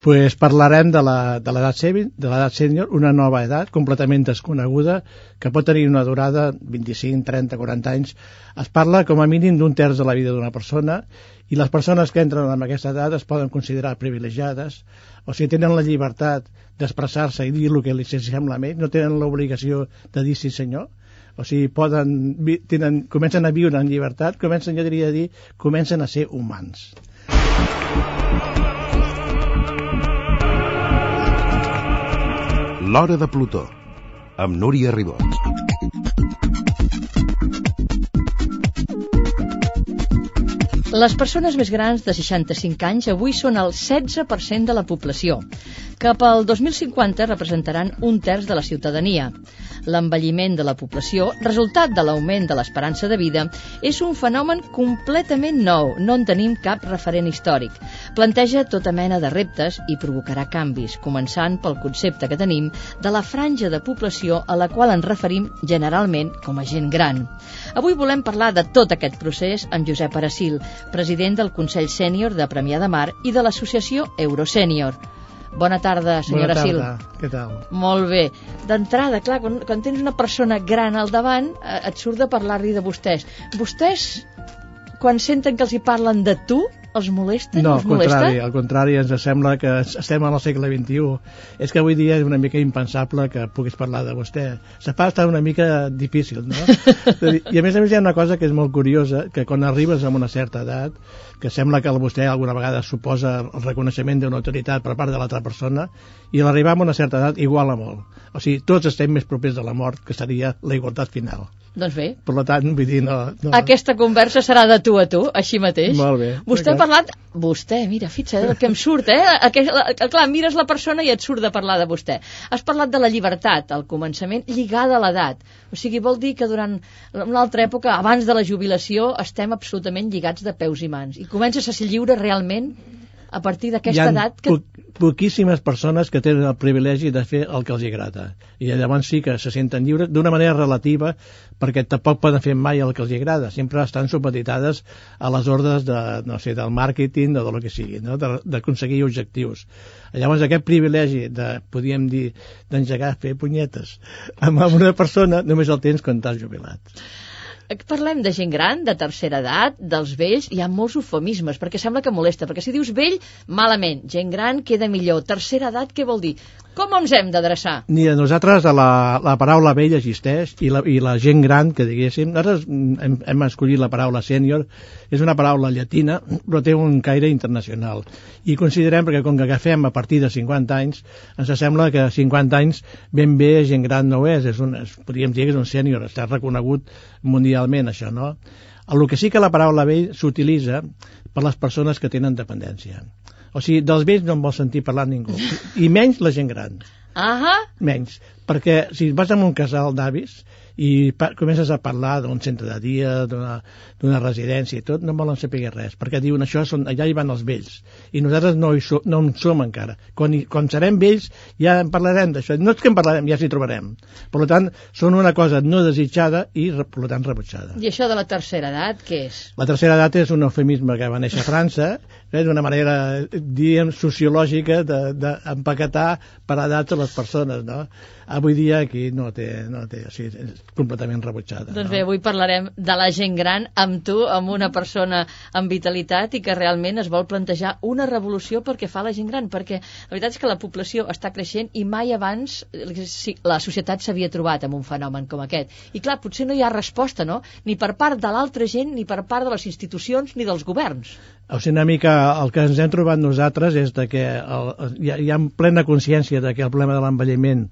pues parlarem de l'edat sènior, una nova edat completament desconeguda, que pot tenir una durada 25, 30, 40 anys. Es parla com a mínim d'un terç de la vida d'una persona i les persones que entren en aquesta edat es poden considerar privilegiades, o sigui, tenen la llibertat d'expressar-se i dir el que li sembla ells, no tenen l'obligació de dir sí senyor, o sigui, poden, tenen, comencen a viure en llibertat, comencen, jo diria dir, comencen a ser humans. L'Hora de Plutó, amb Núria Ribot. Les persones més grans de 65 anys avui són el 16% de la població. Cap al 2050 representaran un terç de la ciutadania. L'envelliment de la població, resultat de l'augment de l'esperança de vida, és un fenomen completament nou, no en tenim cap referent històric. Planteja tota mena de reptes i provocarà canvis, començant pel concepte que tenim de la franja de població a la qual ens referim generalment com a gent gran. Avui volem parlar de tot aquest procés amb Josep Aracil, president del Consell Sènior de Premià de Mar i de l'Associació Eurosènior. Bona tarda, senyora Bona Sil. tarda. Què tal? Molt bé. D'entrada, clar, quan, quan tens una persona gran al davant, eh, et surt de parlar-li de vostès. Vostès, quan senten que els hi parlen de tu, els molesten? No, al molesta? contrari, al contrari, ens sembla que estem al segle XXI. És que avui dia és una mica impensable que puguis parlar de vostè. Se fa estar una mica difícil, no? I a més a més hi ha una cosa que és molt curiosa, que quan arribes a una certa edat, que sembla que vostè alguna vegada suposa el reconeixement d'una autoritat per part de l'altra persona, i l'arribar a una certa edat iguala molt. O sigui, tots estem més propers de la mort, que seria la igualtat final. Doncs bé, Per tant, vull dir, no... no. aquesta conversa serà de tu a tu, així mateix. Molt bé. Vostè ha parlat... Vostè, mira, fixa't el que em surt, eh? Aquest, la, clar, mires la persona i et surt de parlar de vostè. Has parlat de la llibertat, al començament, lligada a l'edat. O sigui, vol dir que durant una altra època, abans de la jubilació, estem absolutament lligats de peus i mans. I comences a ser lliure realment a partir d'aquesta edat que... po poquíssimes persones que tenen el privilegi de fer el que els agrada. I llavors sí que se senten lliures d'una manera relativa perquè tampoc poden fer mai el que els agrada. Sempre estan supeditades a les ordres de, no sé, del màrqueting o de lo que sigui, no? De- d'aconseguir objectius. Llavors aquest privilegi de, podríem dir, d'engegar a fer punyetes amb una persona només el tens quan t'has jubilat. Parlem de gent gran, de tercera edat, dels vells, hi ha molts eufemismes, perquè sembla que molesta, perquè si dius vell, malament, gent gran queda millor. Tercera edat, què vol dir? Com ens hem d'adreçar? Ni a nosaltres la, la paraula vell existeix i la, i la gent gran, que diguéssim, nosaltres mm, hem, hem escollit la paraula sènior, és una paraula llatina, però té un caire internacional. I considerem, perquè com que agafem a partir de 50 anys, ens sembla que 50 anys ben bé gent gran no és, és un, és, podríem dir que és un sènior, està reconegut mundialment això, no? El que sí que la paraula vell s'utilitza per les persones que tenen dependència. O sigui, dels vells no en vol sentir parlar ningú. I menys la gent gran. Ahà, menys, perquè si vas a un casal d'avis i comences a parlar d'un centre de dia, d'una residència i tot, no volen saber res, perquè diuen això són, allà hi van els vells, i nosaltres no, hi so, no en som encara. Quan, hi, quan serem vells ja en parlarem d'això, no és que en parlarem, ja s'hi trobarem. Per tant, són una cosa no desitjada i, per tant, rebutjada. i això de la tercera edat, què és? La tercera edat és un eufemisme que va néixer a França, és una manera, diguem, sociològica d'empaquetar de, per edats a les persones, no? Avui dia aquí no té, no té, o sigui, és completament rebutjada. Doncs no? bé, avui parlarem de la gent gran amb tu, amb una persona amb vitalitat i que realment es vol plantejar una revolució perquè fa la gent gran, perquè la veritat és que la població està creixent i mai abans eh, la societat s'havia trobat amb un fenomen com aquest. I clar, potser no hi ha resposta, no? Ni per part de l'altra gent, ni per part de les institucions, ni dels governs. O sigui, una mica el que ens hem trobat nosaltres és de que el, hi, ha, hi ha plena consciència de que el problema de l'envelliment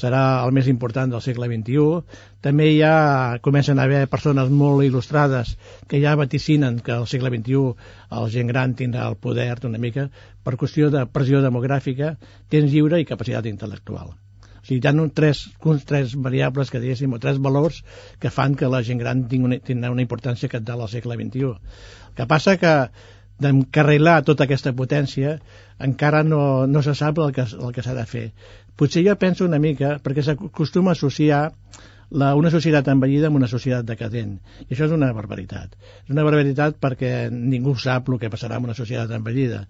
serà el més important del segle XXI. També hi ha, comencen a haver persones molt il·lustrades que ja vaticinen que al segle XXI el gent gran tindrà el poder d'una mica per qüestió de pressió demogràfica, temps lliure i capacitat intel·lectual. O sigui, hi ha tres, uns tres variables que diguéssim, o tres valors que fan que la gent gran tingui una, tingui una importància cabdal al segle XXI. El que passa que d'encarrilar tota aquesta potència encara no, no se sap el que, el que s'ha de fer. Potser jo penso una mica, perquè s'acostuma a associar la, una societat envellida amb una societat decadent. I això és una barbaritat. És una barbaritat perquè ningú sap el que passarà amb una societat envellida.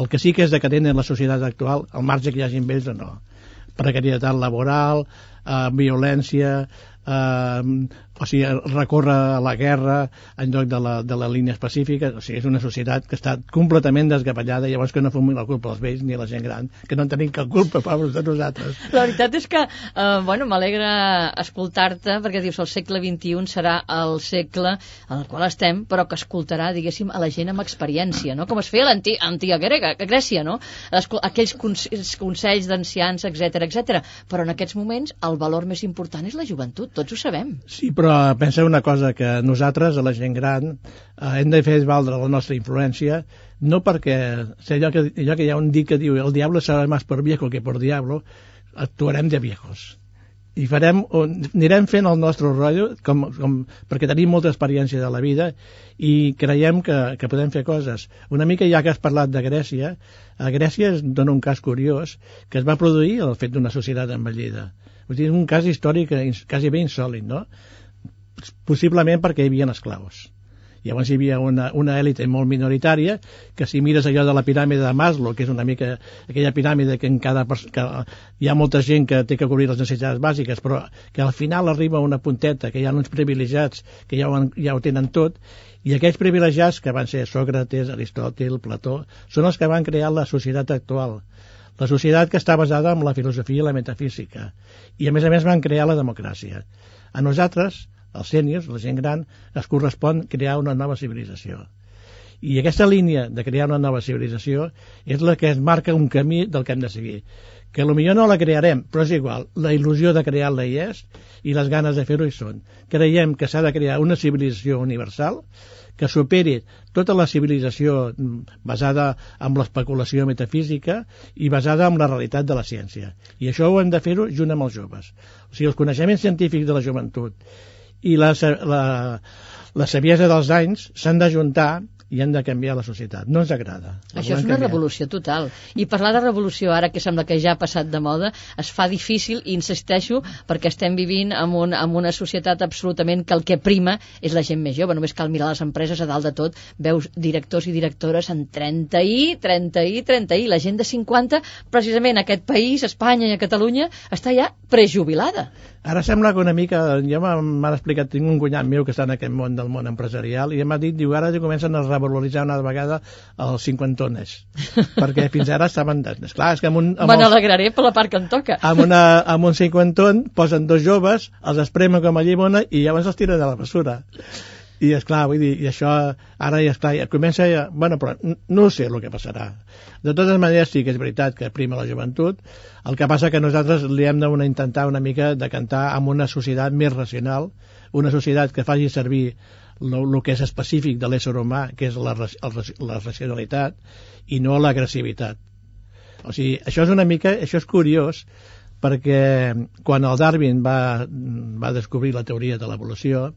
El que sí que és decadent en la societat actual, al marge que hi hagi vells o no. Precarietat laboral, eh, violència, eh, o sigui, recorre a la guerra en lloc de la, de la línia específica, o sigui, és una societat que està completament desgapellada, llavors que no fem la culpa als vells ni a la gent gran, que no en tenim cap culpa, pobres de nosaltres. La veritat és que, eh, bueno, m'alegra escoltar-te, perquè dius el segle XXI serà el segle en el qual estem, però que escoltarà, diguéssim, a la gent amb experiència, no? Com es feia l'antiga grega, Grècia, no? Aquells consells d'ancians, etc etc. Però en aquests moments el valor més important és la joventut, tots ho sabem. Sí, però pensa una cosa, que nosaltres, a la gent gran, eh, hem de fer valdre la nostra influència, no perquè, si allò que, allò que hi ha un dit que diu el diable serà més per viejo que per diablo, actuarem de viejos i farem, anirem fent el nostre rotllo com, com, perquè tenim molta experiència de la vida i creiem que, que podem fer coses. Una mica ja que has parlat de Grècia, a Grècia es dona un cas curiós que es va produir el fet d'una societat envellida. Dir, un cas històric quasi bé insòlid, no? Possiblement perquè hi havia esclaus Llavors hi havia una, una èlite molt minoritària que si mires allò de la piràmide de Maslow, que és una mica aquella piràmide que en cada que hi ha molta gent que té que cobrir les necessitats bàsiques, però que al final arriba una punteta, que hi ha uns privilegiats que ja ho, ja ho tenen tot, i aquells privilegiats que van ser Sòcrates, Aristòtil, Plató, són els que van crear la societat actual. La societat que està basada en la filosofia i la metafísica. I a més a més van crear la democràcia. A nosaltres, els sèniors, la gent gran, es correspon crear una nova civilització. I aquesta línia de crear una nova civilització és la que es marca un camí del que hem de seguir. Que millor no la crearem, però és igual. La il·lusió de crear-la hi és i les ganes de fer-ho hi són. Creiem que s'ha de crear una civilització universal que superi tota la civilització basada en l'especulació metafísica i basada en la realitat de la ciència. I això ho hem de fer-ho junt amb els joves. O sigui, els coneixements científics de la joventut i la, la, la saviesa dels anys s'han d'ajuntar i han de canviar la societat. No ens agrada. Això és una canviar. revolució total. I parlar de revolució ara, que sembla que ja ha passat de moda, es fa difícil, i insisteixo, perquè estem vivint en, un, en una societat absolutament que el que prima és la gent més jove. Només cal mirar les empreses a dalt de tot. Veus directors i directores en 30 i, 30 i, 30 i. La gent de 50, precisament aquest país, Espanya i a Catalunya, està ja prejubilada. Ara sembla que una mica, ja m'ha explicat, tinc un cunyat meu que està en aquest món del món empresarial i m'ha dit, diu, ara ja comencen a revaloritzar una vegada els cinquantones, perquè fins ara estaven... Esclar, és que amb un... Amb Me n'alegraré per la part que em toca. Amb, una, amb un cinquanton posen dos joves, els espremen com a llimona i llavors els tiren de la bessura. I és clar, vull dir, i això ara ja està, ja comença ja, bueno, però no sé el que passarà. De totes maneres sí que és veritat que prima la joventut, el que passa que nosaltres li hem d'intentar una mica de cantar amb una societat més racional, una societat que faci servir el que és específic de l'ésser humà, que és la, la racionalitat, i no l'agressivitat. O sigui, això és una mica, això és curiós, perquè quan el Darwin va, va descobrir la teoria de l'evolució,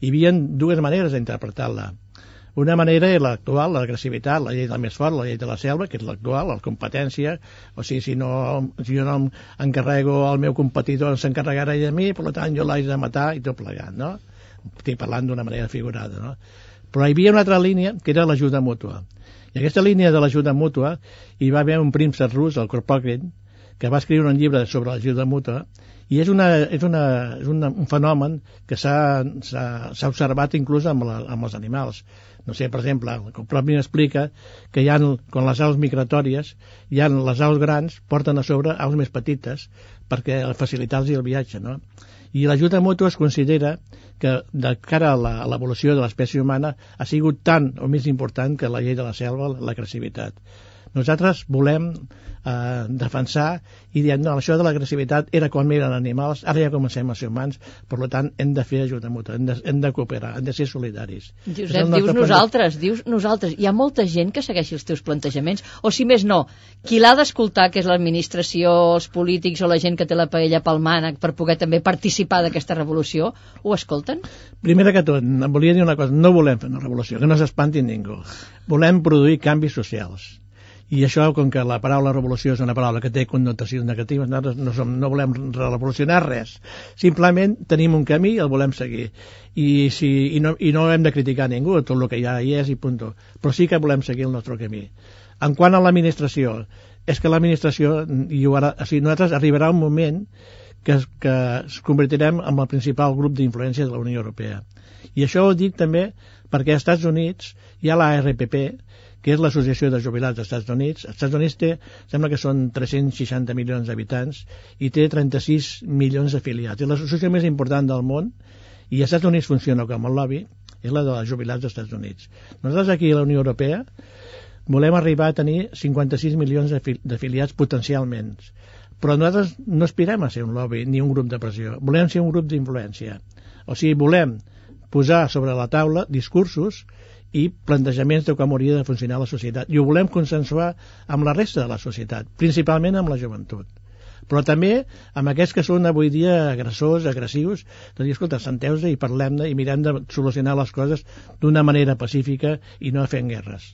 hi havia dues maneres d'interpretar-la una manera és l'actual, l'agressivitat, la llei del més fort, la llei de la selva, que és l'actual, la competència, o sigui, si, no, si jo no encarrego el meu competidor s'encarregarà de mi, per tant jo l'haig de matar i tot plegat, no? Estic parlant d'una manera figurada, no? Però hi havia una altra línia que era l'ajuda mútua. I aquesta línia de l'ajuda mútua hi va haver un príncep rus, el Kropotkin, que va escriure un llibre sobre l'ajuda mútua i és, una, és, una, és una, un fenomen que s'ha observat inclús amb, la, amb els animals no sé, per exemple, el propi explica que hi ha, quan les aus migratòries, hi ha les aus grans porten a sobre aus més petites perquè facilitar-los el viatge, no? I l'ajuda mútua es considera que de cara a l'evolució de l'espècie humana ha sigut tan o més important que la llei de la selva, l'agressivitat. Nosaltres volem eh, defensar i diem, no, això de l'agressivitat era quan eren animals, ara ja comencem a ser humans, per tant hem de fer ajuda mútua, hem de, hem de cooperar, hem de ser solidaris. Josep, dius nosaltres, dius nosaltres. Hi ha molta gent que segueixi els teus plantejaments, o si més no, qui l'ha d'escoltar, que és l'administració, els polítics o la gent que té la paella pel mànec per poder també participar d'aquesta revolució, ho escolten? Primera que tot, volia dir una cosa, no volem fer una revolució, que no s'espanti ningú. Volem produir canvis socials i això, com que la paraula revolució és una paraula que té connotacions negatives, nosaltres no, som, no volem revolucionar res. Simplement tenim un camí i el volem seguir. I, si, i, no, I no hem de criticar ningú, tot el que ja hi és i punt. Però sí que volem seguir el nostre camí. En quant a l'administració, és que l'administració, i ara, o sigui, nosaltres arribarà un moment que, que es convertirem en el principal grup d'influència de la Unió Europea. I això ho dic també perquè als Estats Units hi ha la RPP, que és l'Associació de Jubilats dels Estats Units. Els Estats Units té, sembla que són 360 milions d'habitants i té 36 milions d'afiliats. És l'associació més important del món i als Estats Units funciona com el lobby, és la dels jubilats dels Estats Units. Nosaltres aquí a la Unió Europea volem arribar a tenir 56 milions d'afiliats potencialment. Però nosaltres no aspirem a ser un lobby ni un grup de pressió. Volem ser un grup d'influència. O sigui, volem posar sobre la taula discursos i plantejaments de com hauria de funcionar la societat. I ho volem consensuar amb la resta de la societat, principalment amb la joventut. Però també amb aquests que són avui dia agressors, agressius, de dir, escolta, senteu-se i parlem-ne i mirem de solucionar les coses d'una manera pacífica i no fent guerres.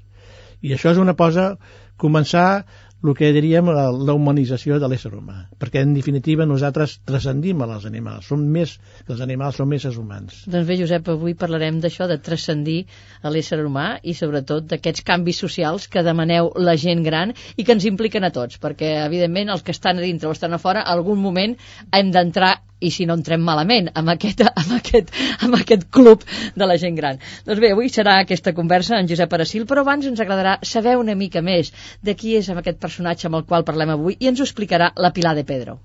I això és una cosa, començar el que diríem la humanització de l'ésser humà, perquè en definitiva nosaltres transcendim a els animals, som més que els animals, som més humans. Doncs bé, Josep, avui parlarem d'això, de transcendir a l'ésser humà i sobretot d'aquests canvis socials que demaneu la gent gran i que ens impliquen a tots, perquè evidentment els que estan a dintre o estan a fora, algun moment hem d'entrar i si no entrem malament amb aquest, amb, aquest, amb aquest club de la gent gran. Doncs bé, avui serà aquesta conversa amb Josep Aracil, però abans ens agradarà saber una mica més de qui és amb aquest personatge amb el qual parlem avui i ens ho explicarà la Pilar de Pedro.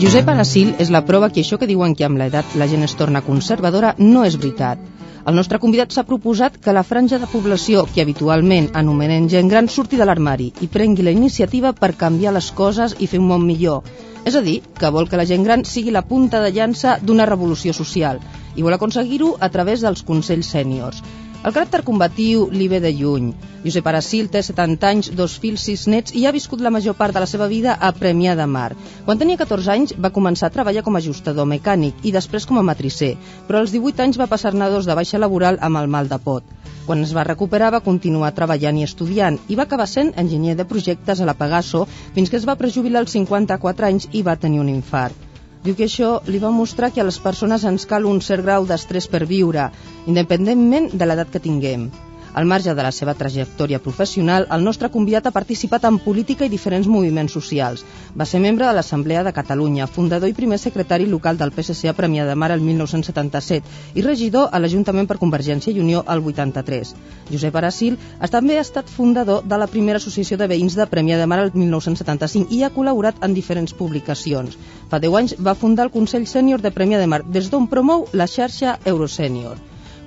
Josep Aracil és la prova que això que diuen que amb l'edat la gent es torna conservadora no és veritat. El nostre convidat s'ha proposat que la franja de població que habitualment anomenen gent gran surti de l'armari i prengui la iniciativa per canviar les coses i fer un món millor. És a dir, que vol que la gent gran sigui la punta de llança d'una revolució social i vol aconseguir-ho a través dels consells sèniors. El caràcter combatiu li ve de lluny. Josep Aracil té 70 anys, dos fills, sis nets i ha viscut la major part de la seva vida a Premià de Mar. Quan tenia 14 anys va començar a treballar com a ajustador mecànic i després com a matricer, però als 18 anys va passar-ne dos de baixa laboral amb el mal de pot. Quan es va recuperar va continuar treballant i estudiant i va acabar sent enginyer de projectes a la Pegaso fins que es va prejubilar als 54 anys i va tenir un infart. Diu que això li va mostrar que a les persones ens cal un cert grau d'estrès per viure, independentment de l'edat que tinguem. Al marge de la seva trajectòria professional, el nostre convidat ha participat en política i diferents moviments socials. Va ser membre de l'Assemblea de Catalunya, fundador i primer secretari local del PSC a Premià de Mar el 1977 i regidor a l'Ajuntament per Convergència i Unió al 83. Josep Aracil també ha estat fundador de la primera associació de veïns de Premià de Mar el 1975 i ha col·laborat en diferents publicacions. Fa 10 anys va fundar el Consell Sènior de Premià de Mar, des d'on promou la xarxa Eurosènior.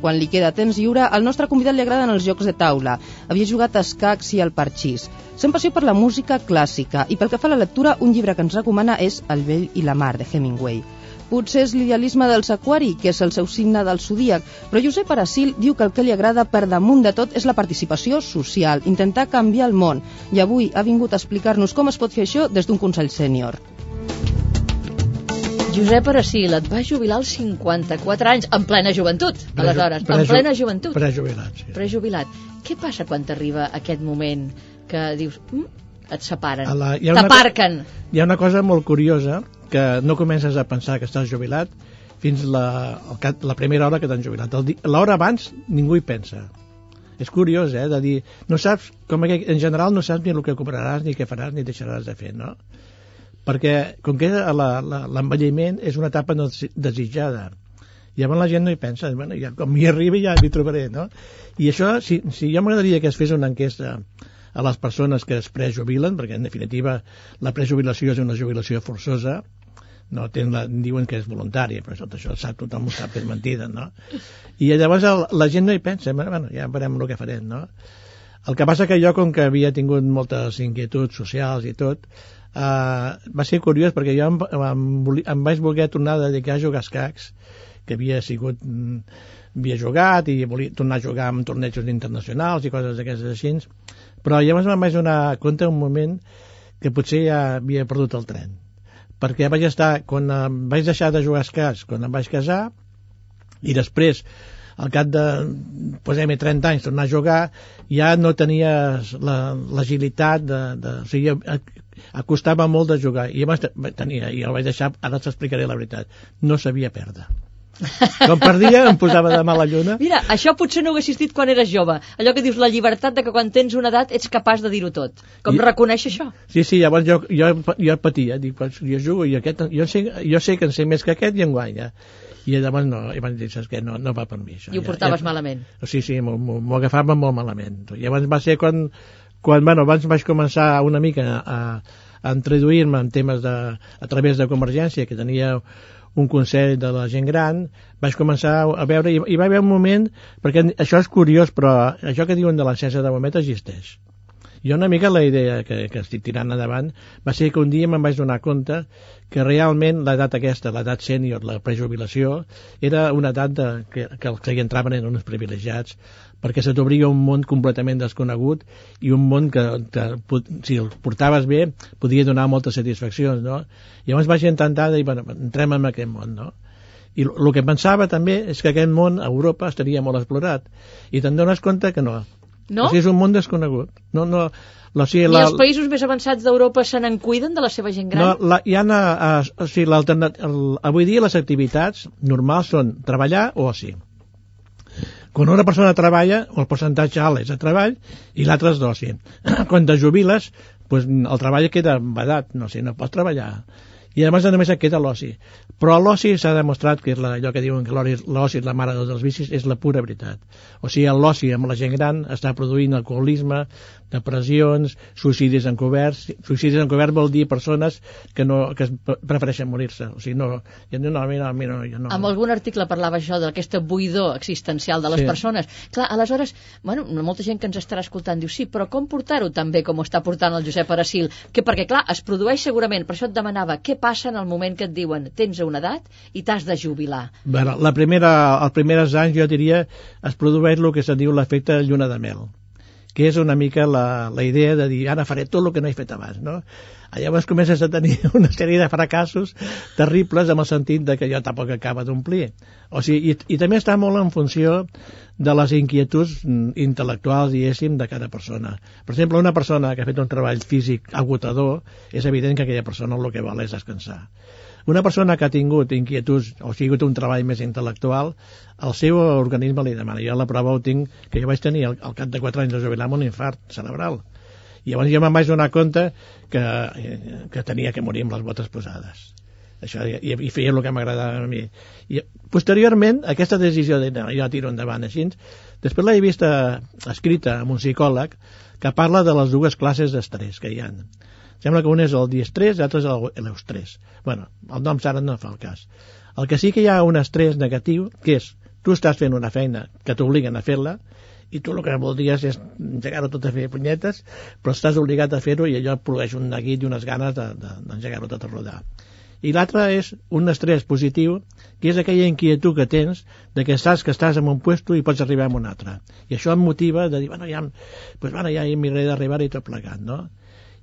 Quan li queda temps lliure, al nostre convidat li agraden els jocs de taula. Havia jugat a escacs i al parxís. Sent passió per la música clàssica i pel que fa a la lectura, un llibre que ens recomana és El vell i la mar, de Hemingway. Potser és l'idealisme dels aquari, que és el seu signe del zodíac, però Josep Aracil diu que el que li agrada per damunt de tot és la participació social, intentar canviar el món, i avui ha vingut a explicar-nos com es pot fer això des d'un Consell Sènior. Josep Aracil, et vas jubilar als 54 anys, en plena joventut, aleshores, en plena joventut. Prejubilat, sí. Prejubilat. Què passa quan t'arriba aquest moment que dius, mm, et separen, t'aparquen? Hi ha una cosa molt curiosa que no comences a pensar que estàs jubilat fins la, el la primera hora que t'han jubilat. L'hora abans ningú hi pensa. És curiós, eh, de dir, no saps, com que en general no saps ni el que cobraràs, ni què faràs, ni deixaràs de fer, no? Perquè, com que l'envelliment és una etapa no desi- desitjada, llavors la gent no hi pensa, bueno, ja, com hi arribi ja m'hi trobaré, no? I això, si, si jo m'agradaria que es fes una enquesta a les persones que es prejubilen, perquè en definitiva la prejubilació és una jubilació forçosa, no tenen la, diuen que és voluntària, però tot això sap, tothom ho sap que és mentida, no? I llavors el, la gent no hi pensa, bueno, ja veurem el que farem, no? El que passa que jo, com que havia tingut moltes inquietuds socials i tot, eh, va ser curiós perquè jo em, em, em vaig voler tornar a dedicar a jugar escacs, que havia sigut mm, havia jugat i volia tornar a jugar en tornejos internacionals i coses d'aquestes així. Però llavors me'n vaig donar compte un moment que potser ja havia perdut el tren. Perquè vaig estar quan em vaig deixar de jugar escacs quan em vaig casar i després al cap de posem 30 anys tornar a jugar ja no tenies l'agilitat de, de, o sigui, acostava molt de jugar i llavors tenia, i el vaig deixar ara t'explicaré la veritat, no sabia perdre com perdia em posava de mala lluna mira, això potser no ho haguessis dit quan eres jove allò que dius, la llibertat de que quan tens una edat ets capaç de dir-ho tot com I, reconeix això? sí, sí, llavors jo, jo, jo patia dic, jo jugo i aquest, jo sé, jo sé que en sé més que aquest i en guanya i llavors no, i van dir, saps què, no, no va per mi això. I ho portaves ja, malament. Sí, sí, m'ho agafava molt malament. I llavors va ser quan, quan bueno, abans vaig començar una mica a, a introduir-me en temes de, a través de Convergència, que tenia un consell de la gent gran, vaig començar a veure, i, i va haver un moment, perquè això és curiós, però això que diuen de l'encesa de moment existeix. Jo una mica la idea que, que estic tirant endavant va ser que un dia me'n vaig donar compte que realment l'edat aquesta, l'edat sènior, la prejubilació, era una edat de, que, que els que hi entraven eren uns privilegiats perquè se t'obria un món completament desconegut i un món que, que si el portaves bé podia donar moltes satisfaccions no? i llavors vaig intentar dir, bueno, entrem en aquest món no? i el que pensava també és que aquest món a Europa estaria molt explorat i te'n dones compte que no no? O sigui, és un món desconegut. No, no, o sigui, la, I els països més avançats d'Europa se n'en cuiden de la seva gent gran? No, la, hi ha, a, o sigui, el, avui dia les activitats normals són treballar o oci. Quan una persona treballa, el percentatge alt és de treball i l'altre és d'oci. Quan te jubiles, pues, el treball queda vedat, no sé, no pots treballar i a més a més et queda l'oci. Però l'oci s'ha demostrat que és la, allò que diuen que l'oci és la mare dels vicis és la pura veritat. O sigui l'oci amb la gent gran està produint alcoholisme depressions, suïcidis encoberts. Suïcidis encoberts vol dir persones que, no, que prefereixen morir-se. O sigui, no, jo no, no, no, no, jo no. Amb algun article parlava això d'aquesta buidor existencial de les sí. persones. Clar, aleshores, bueno, molta gent que ens estarà escoltant diu, sí, però com portar-ho tan bé com ho està portant el Josep Aracil? Que perquè clar, es produeix segurament, per això et demanava què passa en el moment que et diuen tens una edat i t'has de jubilar? Bueno, la primera, els primers anys jo diria es produeix el que se diu l'efecte lluna de mel que és una mica la, la idea de dir ara faré tot el que no he fet abans no? Llavors comences a tenir una sèrie de fracassos terribles amb el sentit de que jo tampoc acaba d'omplir o sigui, i, i també està molt en funció de les inquietuds intel·lectuals, diguéssim, de cada persona. Per exemple, una persona que ha fet un treball físic agotador, és evident que aquella persona el que vol és descansar. Una persona que ha tingut inquietuds o ha sigut un treball més intel·lectual, el seu organisme li demana. Jo la prova ho tinc, que jo vaig tenir al, al cap de 4 anys de jubilar un infart cerebral. I llavors jo me'n vaig donar compte que, que tenia que morir amb les botes posades. Això, i, i feia el que m'agradava a mi. I posteriorment aquesta decisió de no, jo tiro endavant així després l'he vista escrita amb un psicòleg que parla de les dues classes d'estrès que hi ha sembla que un és el diestrès i l'altre és l'eustrès bueno, el nom ara no fa el cas. El que sí que hi ha un estrès negatiu que és, tu estàs fent una feina que t'obliguen a fer-la i tu el que voldries és engegar-ho tot a fer punyetes, però estàs obligat a fer-ho i allò produeix un neguit i unes ganes d'engegar-ho de, de, tot a rodar i l'altre és un estrès positiu, que és aquella inquietud que tens de que saps que estàs en un puesto i pots arribar a un altre. I això em motiva de dir, bueno, ja, pues, bueno, ja miraré d'arribar i tot plegat, no?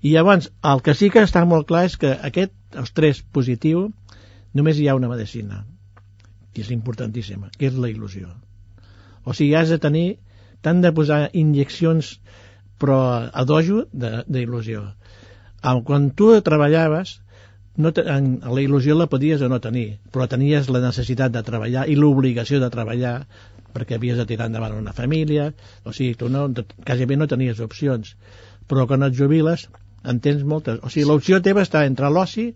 I llavors, el que sí que està molt clar és que aquest estrès positiu només hi ha una medicina, que és importantíssima, que és la il·lusió. O sigui, has de tenir, tant de posar injeccions però a dojo d'il·lusió. Quan tu treballaves, no te, en, la il·lusió la podies o no tenir, però tenies la necessitat de treballar i l'obligació de treballar perquè havies de tirar endavant una família, o sigui, tu no, quasi bé no tenies opcions. Però quan et jubiles en tens moltes. O sigui, l'opció teva està entre l'oci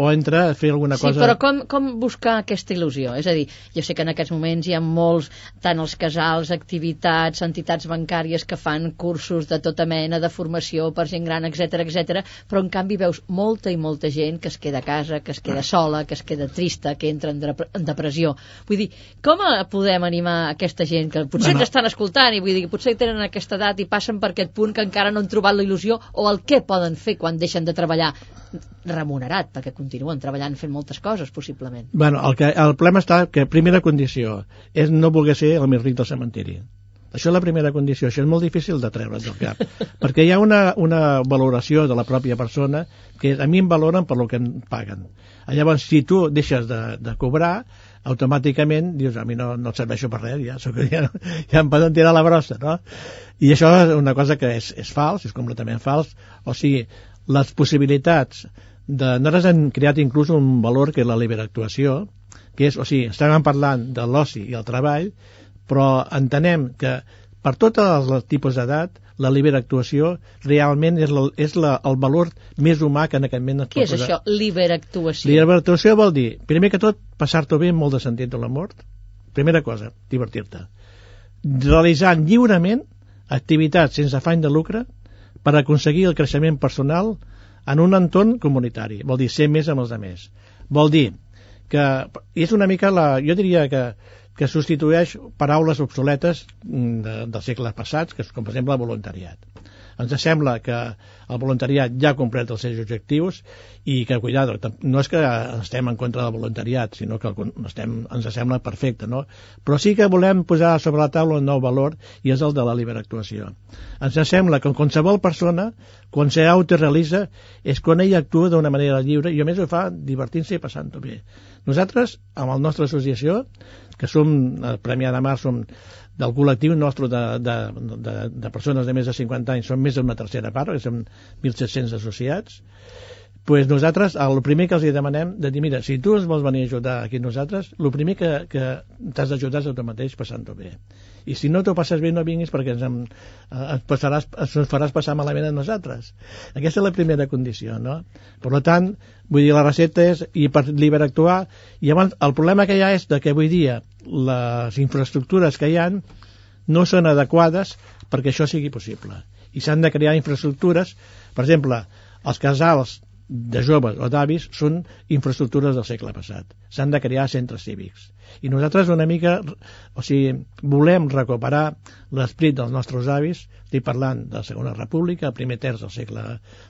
o entre fer alguna cosa... Sí, però com, com buscar aquesta il·lusió? És a dir, jo sé que en aquests moments hi ha molts, tant els casals, activitats, entitats bancàries que fan cursos de tota mena de formació per gent gran, etc etc. però en canvi veus molta i molta gent que es queda a casa, que es queda sola, que es queda trista, que entra en, en depressió. Vull dir, com podem animar aquesta gent que potser bueno. ens estan escoltant i vull dir, potser tenen aquesta edat i passen per aquest punt que encara no han trobat la il·lusió o el què poden fer quan deixen de treballar remunerat, perquè continuen treballant fent moltes coses, possiblement. Bueno, el, que, el problema està que primera condició és no voler ser el més ric del cementiri. Això és la primera condició, això és molt difícil de treure del cap, perquè hi ha una, una valoració de la pròpia persona que a mi em valoren per lo que em paguen. Llavors, si tu deixes de, de cobrar, automàticament dius, a mi no, no et serveixo per res, ja, soc, ja, ja em poden tirar la brossa, no? I això és una cosa que és, és fals, és completament fals, o sigui, les possibilitats de... Nosaltres hem creat inclús un valor que és la actuació, que és, o sigui, estem parlant de l'oci i el treball, però entenem que per tots els tipus d'edat la actuació realment és, la, és la, el valor més humà que en aquest moment Què és això, liberactuació? Liberactuació vol dir, primer que tot, passar-t'ho bé amb molt de sentit de la mort. Primera cosa, divertir-te. Realitzant lliurement activitats sense afany de lucre per aconseguir el creixement personal en un entorn comunitari. Vol dir ser més amb els altres. Vol dir que és una mica la... Jo diria que que substitueix paraules obsoletes mm, de, dels segles passats, que és com per exemple voluntariat. Ens sembla que el voluntariat ja ha complert els seus objectius i que, cuidado, no és que estem en contra del voluntariat, sinó que estem, ens sembla perfecte, no? Però sí que volem posar sobre la taula un nou valor i és el de la actuació. Ens sembla que qualsevol persona, quan s'autorealitza, és quan ella actua d'una manera lliure i a més ho fa divertint-se i passant-ho bé. Nosaltres, amb la nostra associació, que som, el Premi de Mar, som del col·lectiu nostre de, de, de, de persones de més de 50 anys, som més d'una tercera part, que som 1.700 associats, pues nosaltres, el primer que els demanem, de dir, mira, si tu ens vols venir a ajudar aquí nosaltres, el primer que, que t'has d'ajudar és a tu mateix passant-ho bé i si no t'ho passes bé no vinguis perquè ens, em, eh, ens, passaràs, ens faràs passar malament a nosaltres. Aquesta és la primera condició no? per tant, vull dir, la recepta és liberactuar i llavors el problema que hi ha és de que avui dia les infraestructures que hi han no són adequades perquè això sigui possible. I s'han de crear infraestructures. Per exemple, els casals de joves o d'avis són infraestructures del segle passat. S'han de crear centres cívics. I nosaltres una mica, o sigui, volem recuperar l'esprit dels nostres avis, estic parlant de la Segona República, el primer terç del segle,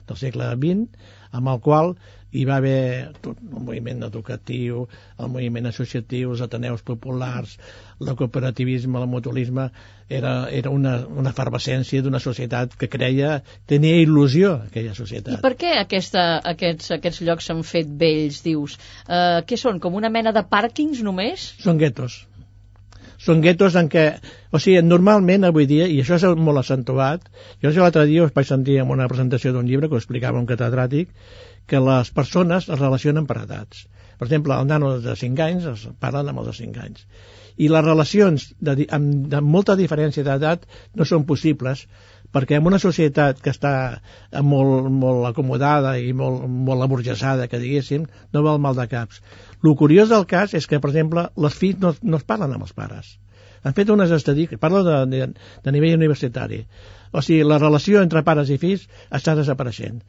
del segle XX, amb el qual hi va haver tot el moviment educatiu, el moviment associatiu, els ateneus populars, el cooperativisme, el mutualisme, era, era una, una efervescència d'una societat que creia, tenia il·lusió aquella societat. I per què aquesta, aquests, aquests llocs s'han fet vells, dius? Uh, què són, com una mena de pàrquings només? Són guetos són guetos en què, o sigui, normalment avui dia, i això és molt accentuat, jo l'altre dia us vaig sentir en una presentació d'un llibre que ho explicava un catedràtic, que les persones es relacionen per edats. Per exemple, el nano de 5 anys es parlen amb els de 5 anys. I les relacions de, amb, de molta diferència d'edat no són possibles perquè en una societat que està molt, molt acomodada i molt, molt aburgesada, que diguéssim, no va el mal de caps. El curiós del cas és que, per exemple, les fills no, no es parlen amb els pares. Han fet unes estadístiques, parlo de, de, de nivell universitari. O sigui, la relació entre pares i fills està desapareixent.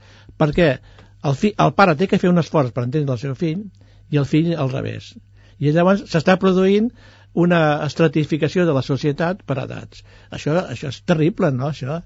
Perquè el, fi, el pare té que fer un esforç per entendre el seu fill i el fill al revés. I llavors s'està produint una estratificació de la societat per edats. Això, això és terrible, no? Això,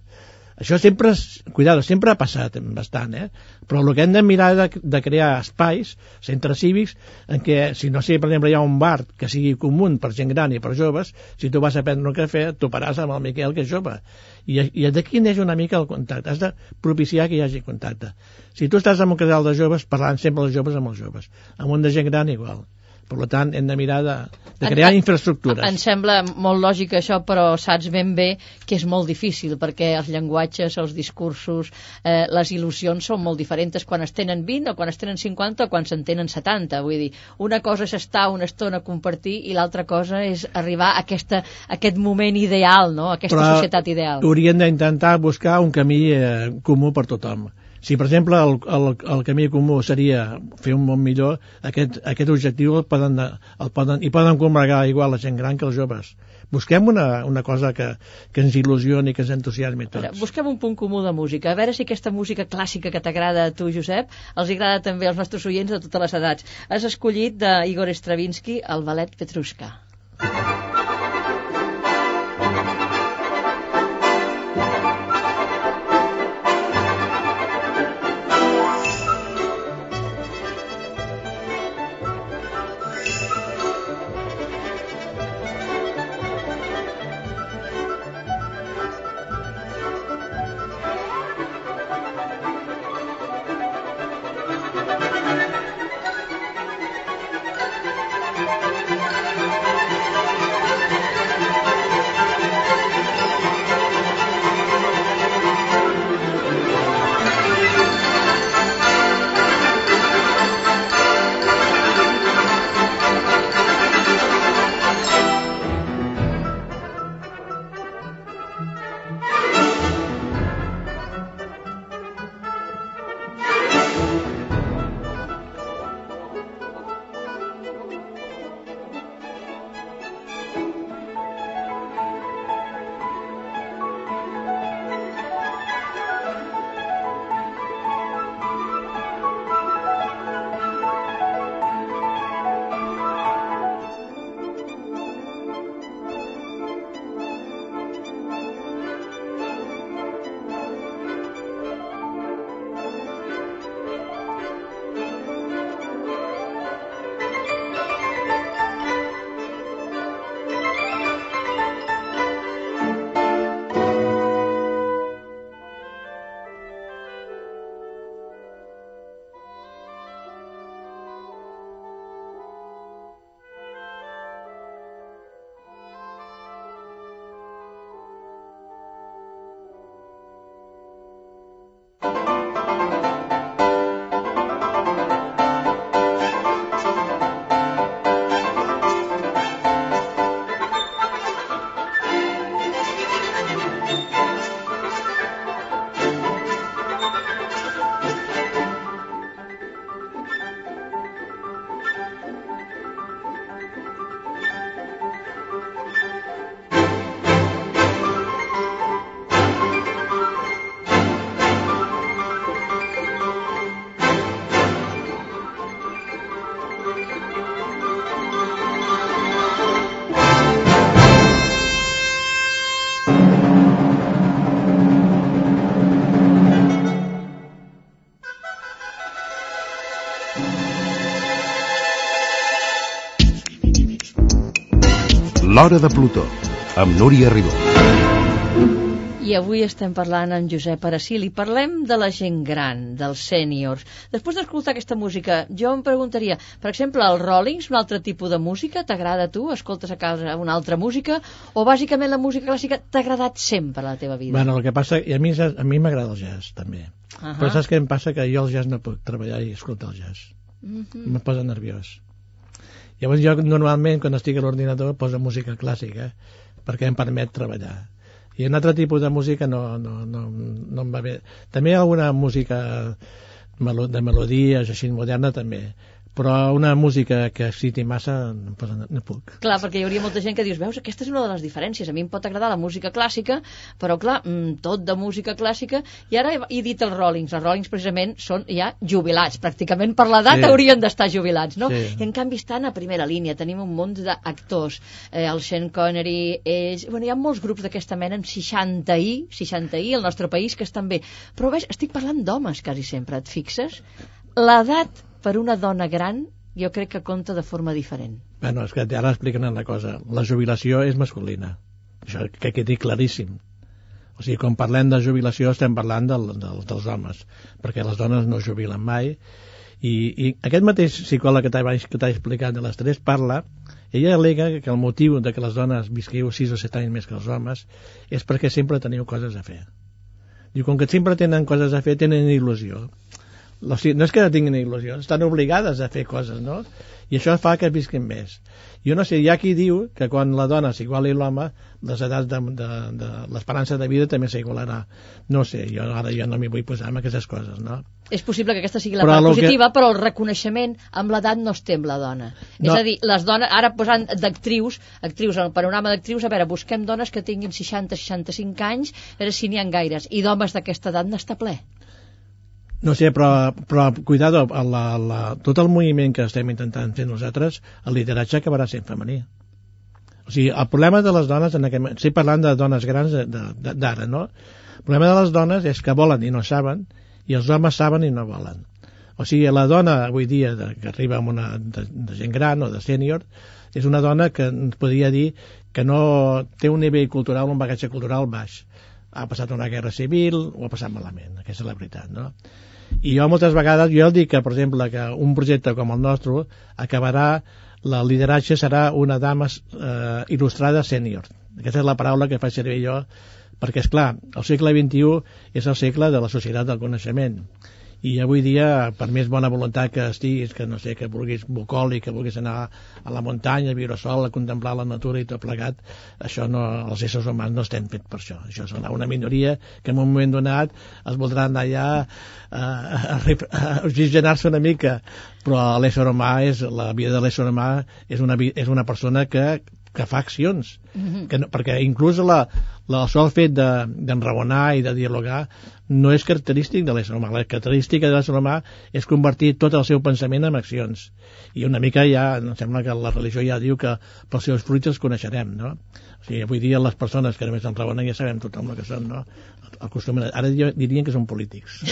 això sempre, és, cuidado, sempre ha passat bastant, eh? però el que hem de mirar de, de crear espais, centres cívics, en què, si no sé, per exemple, hi ha un bar que sigui comú per gent gran i per joves, si tu vas a prendre un cafè, toparàs amb el Miquel, que és jove. I, i d'aquí neix una mica el contacte. Has de propiciar que hi hagi contacte. Si tu estàs en un casal de joves, parlant sempre els joves amb els joves. Amb un de gent gran, igual. Per tant, hem de mirar de, de crear en, infraestructures. Em sembla molt lògic això, però saps ben bé que és molt difícil, perquè els llenguatges, els discursos, eh, les il·lusions són molt diferents quan es tenen 20 o quan es tenen 50 o quan se'n tenen 70. Vull dir, una cosa és estar una estona a compartir i l'altra cosa és arribar a, aquesta, a aquest moment ideal, no? a aquesta però societat ideal. hauríem d'intentar buscar un camí eh, comú per tothom si, per exemple, el, el, el camí comú seria fer un món millor, aquest, aquest objectiu el poden, el poden, i poden combregar igual la gent gran que els joves. Busquem una, una cosa que, que ens il·lusioni, que ens entusiasmi tots. Busquem un punt comú de música. A veure si aquesta música clàssica que t'agrada a tu, Josep, els agrada també als nostres oients de totes les edats. Has escollit d'Igor Stravinsky el ballet Petrushka. L'Hora de Plutó, amb Núria Ribó. I avui estem parlant amb Josep Aracil i parlem de la gent gran, dels sèniors. Després d'escoltar aquesta música, jo em preguntaria, per exemple, el Rollings, un altre tipus de música, t'agrada a tu? Escoltes a casa una altra música? O bàsicament la música clàssica t'ha agradat sempre a la teva vida? Bueno, el que passa, i a mi, a mi m'agrada el jazz, també. Uh -huh. Però saps què em passa? Que jo el jazz no puc treballar i escoltar el jazz. Uh Mhm. -huh. Em posa nerviós. Llavors jo normalment quan estic a l'ordinador poso música clàssica perquè em permet treballar. I un altre tipus de música no, no, no, no em va bé. També hi ha alguna música de melodies així moderna també però una música que exciti massa no, no puc Clar, perquè hi hauria molta gent que dius, veus, aquesta és una de les diferències. A mi em pot agradar la música clàssica, però clar, mm, tot de música clàssica. I ara he, dit els Rollings. Els Rollings precisament són ja jubilats. Pràcticament per l'edat Sí. haurien d'estar jubilats, no? Sí. I en canvi estan a primera línia. Tenim un munt d'actors. Eh, el Sean Connery, ells... Bueno, hi ha molts grups d'aquesta mena, amb 60 i, 60 i, al nostre país, que estan bé. Però ves, estic parlant d'homes quasi sempre, et fixes? L'edat per una dona gran jo crec que compta de forma diferent. Bueno, és que ara expliquen una cosa. La jubilació és masculina. Això que quedi claríssim. O sigui, quan parlem de jubilació estem parlant del, del, dels homes, perquè les dones no jubilen mai. I, i aquest mateix psicòleg que t'ha explicat de les tres parla, ella alega que el motiu de que les dones visqueu 6 o 7 anys més que els homes és perquè sempre teniu coses a fer. Diu, com que sempre tenen coses a fer, tenen il·lusió. O sigui, no és que no tinguin il·lusió, estan obligades a fer coses, no? I això fa que visquin més. Jo no sé, hi ha qui diu que quan la dona s'iguala a l'home, les edats de, de, de l'esperança de vida també s'igualarà. No sé, jo ara ja no m'hi vull posar amb aquestes coses, no? És possible que aquesta sigui la Però part lo que- positiva, però el reconeixement amb l'edat no es té amb la dona. No. És a dir, les dones, ara posant d'actrius, actrius, en el panorama d'actrius, a veure, busquem dones que tinguin 60-65 anys, a veure si n'hi ha gaires, i d'homes d'aquesta edat n'està ple. No sé, però, però cuidado, la, la, tot el moviment que estem intentant fer nosaltres, el lideratge acabarà sent femení. O sigui, el problema de les dones, en aquest, estic parlant de dones grans d'ara, no? El problema de les dones és que volen i no saben, i els homes saben i no volen. O sigui, la dona avui dia de, que arriba amb una, de, de gent gran o de sènior és una dona que ens podria dir que no té un nivell cultural, un bagatge cultural baix. Ha passat una guerra civil, ho ha passat malament, aquesta és la veritat, no? I jo moltes vegades, jo dic que, per exemple, que un projecte com el nostre acabarà, la lideratge serà una dama eh, il·lustrada sènior. Aquesta és la paraula que faig servir jo, perquè, és clar, el segle XXI és el segle de la societat del coneixement i avui dia, per més bona voluntat que estiguis, que no sé, que vulguis bucòlic, que vulguis anar a la muntanya, a viure sol, a contemplar la natura i tot plegat, això no, els éssers humans no estem fets per això. Això serà una minoria que en un moment donat es voldrà anar allà a, a, a, a oxigenar-se una mica, però l'ésser humà és, la vida de l'ésser humà és una, és una persona que, que fa accions, que no, perquè inclús la, la, el sol fet de- d'enraonar de, i de dialogar no és característic de l'ésser humà. La característica de l'ésser humà és convertir tot el seu pensament en accions. I una mica ja, em sembla que la religió ja diu que pels seus fruits els coneixerem, no? O sigui, avui dia les persones que només enraonen ja sabem tothom el que són, no? Acostumen, ara dirien que són polítics.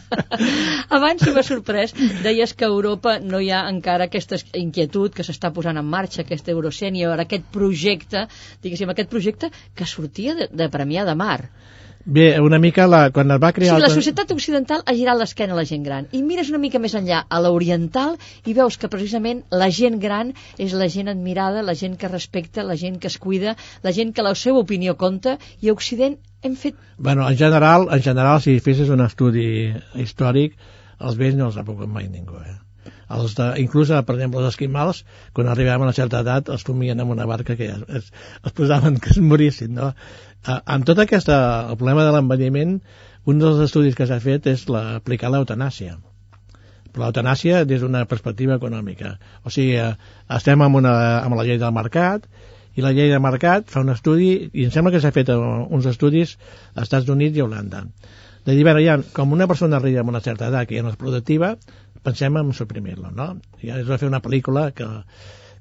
Abans m'ha sorprès, deies que a Europa no hi ha encara aquesta inquietud que s'està posant en marxa, aquest Eurosènior, aquest projecte, diguéssim, aquest projecte que sortia de, de Premià de Mar. Bé, una mica la, quan es va O crear... sigui, la societat occidental ha girat l'esquena a la gent gran. I mires una mica més enllà, a l'oriental, i veus que precisament la gent gran és la gent admirada, la gent que respecta, la gent que es cuida, la gent que la seva opinió compta, i a Occident hem fet... Bueno, en general, en general, si fessis un estudi històric, els vells no els ha pogut mai ningú, eh? Els de, inclús, per exemple, els esquimals, quan arribaven a una certa edat, els fumien amb una barca que ja es, es posaven que es morissin, no? Eh, amb tot aquest, el problema de l'envelliment, un dels estudis que s'ha fet és aplicar l'eutanàsia. Però l'eutanàsia des d'una perspectiva econòmica. O sigui, eh, estem amb, una, amb la llei del mercat, i la llei de mercat fa un estudi, i em sembla que s'ha fet uns estudis als Estats Units i Holanda, de dir, bueno, ja, com una persona arriba a una certa edat que ja no és productiva, pensem en suprimir-la, no? I es va fer una pel·lícula que,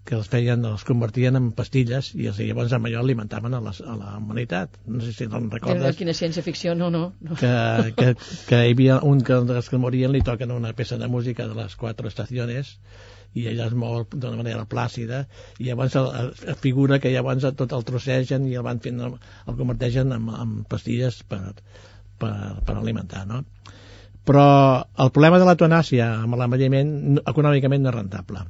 que els feien, els convertien en pastilles i els, llavors amb allò alimentaven a, les, a la humanitat. No sé si te'n recordes Quina ciència-ficció, no, no. no. que, que, que hi havia un que dels que morien li toquen una peça de música de les quatre estacions i ella es mou d'una manera plàcida i llavors el, el, figura que llavors tot el trossegen i el van fent el, converteixen en, en pastilles per, per, per alimentar no? però el problema de la tonàcia amb l'envelliment econòmicament no és rentable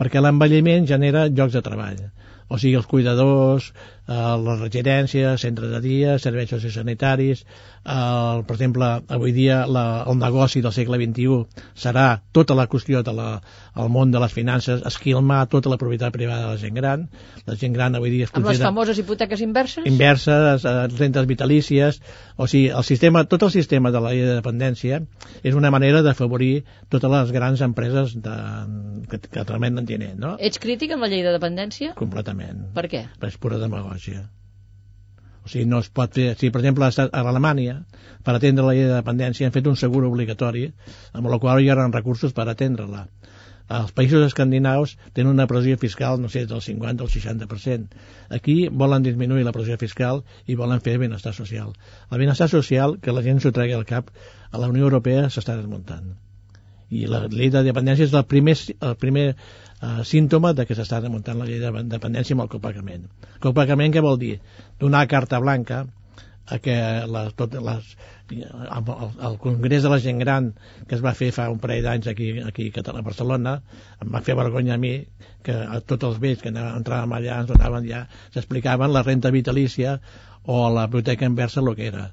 perquè l'envelliment genera llocs de treball. O sigui, els cuidadors, eh, les residències, centres de dia, serveis sociosanitaris, eh, per exemple, avui dia la, el negoci del segle XXI serà tota la qüestió del de el món de les finances, esquilmar tota la propietat privada de la gent gran. La gent gran avui dia es Amb les famoses hipoteques inverses? Inverses, eh, rentes vitalícies, o sigui, el sistema, tot el sistema de la llei de dependència és una manera d'afavorir totes les grans empreses de, que, que realment en tenen, no? Ets crític amb la llei de dependència? Completament. Per què? Per és pura demagògia. O sigui, no es pot fer... Si, per exemple, a Alemanya, per atendre la llei de dependència, han fet un segur obligatori, amb la qual hi haurà recursos per atendre-la. Els països escandinaus tenen una pressió fiscal, no sé, del 50 o el 60%. Aquí volen disminuir la pressió fiscal i volen fer benestar social. El benestar social, que la gent s'ho tregui al cap, a la Unió Europea s'està desmuntant. I la llei de dependència és el primer, el primer eh, símptoma de que s'està remuntant la llei de dependència amb el copagament. Copagament què vol dir? Donar carta blanca a que les, tot les, el, el Congrés de la gent gran que es va fer fa un parell d'anys aquí, aquí a Barcelona em va fer vergonya a mi que a tots els vells que entràvem allà ens donaven ja, s'explicaven la renta vitalícia o la biblioteca inversa el que era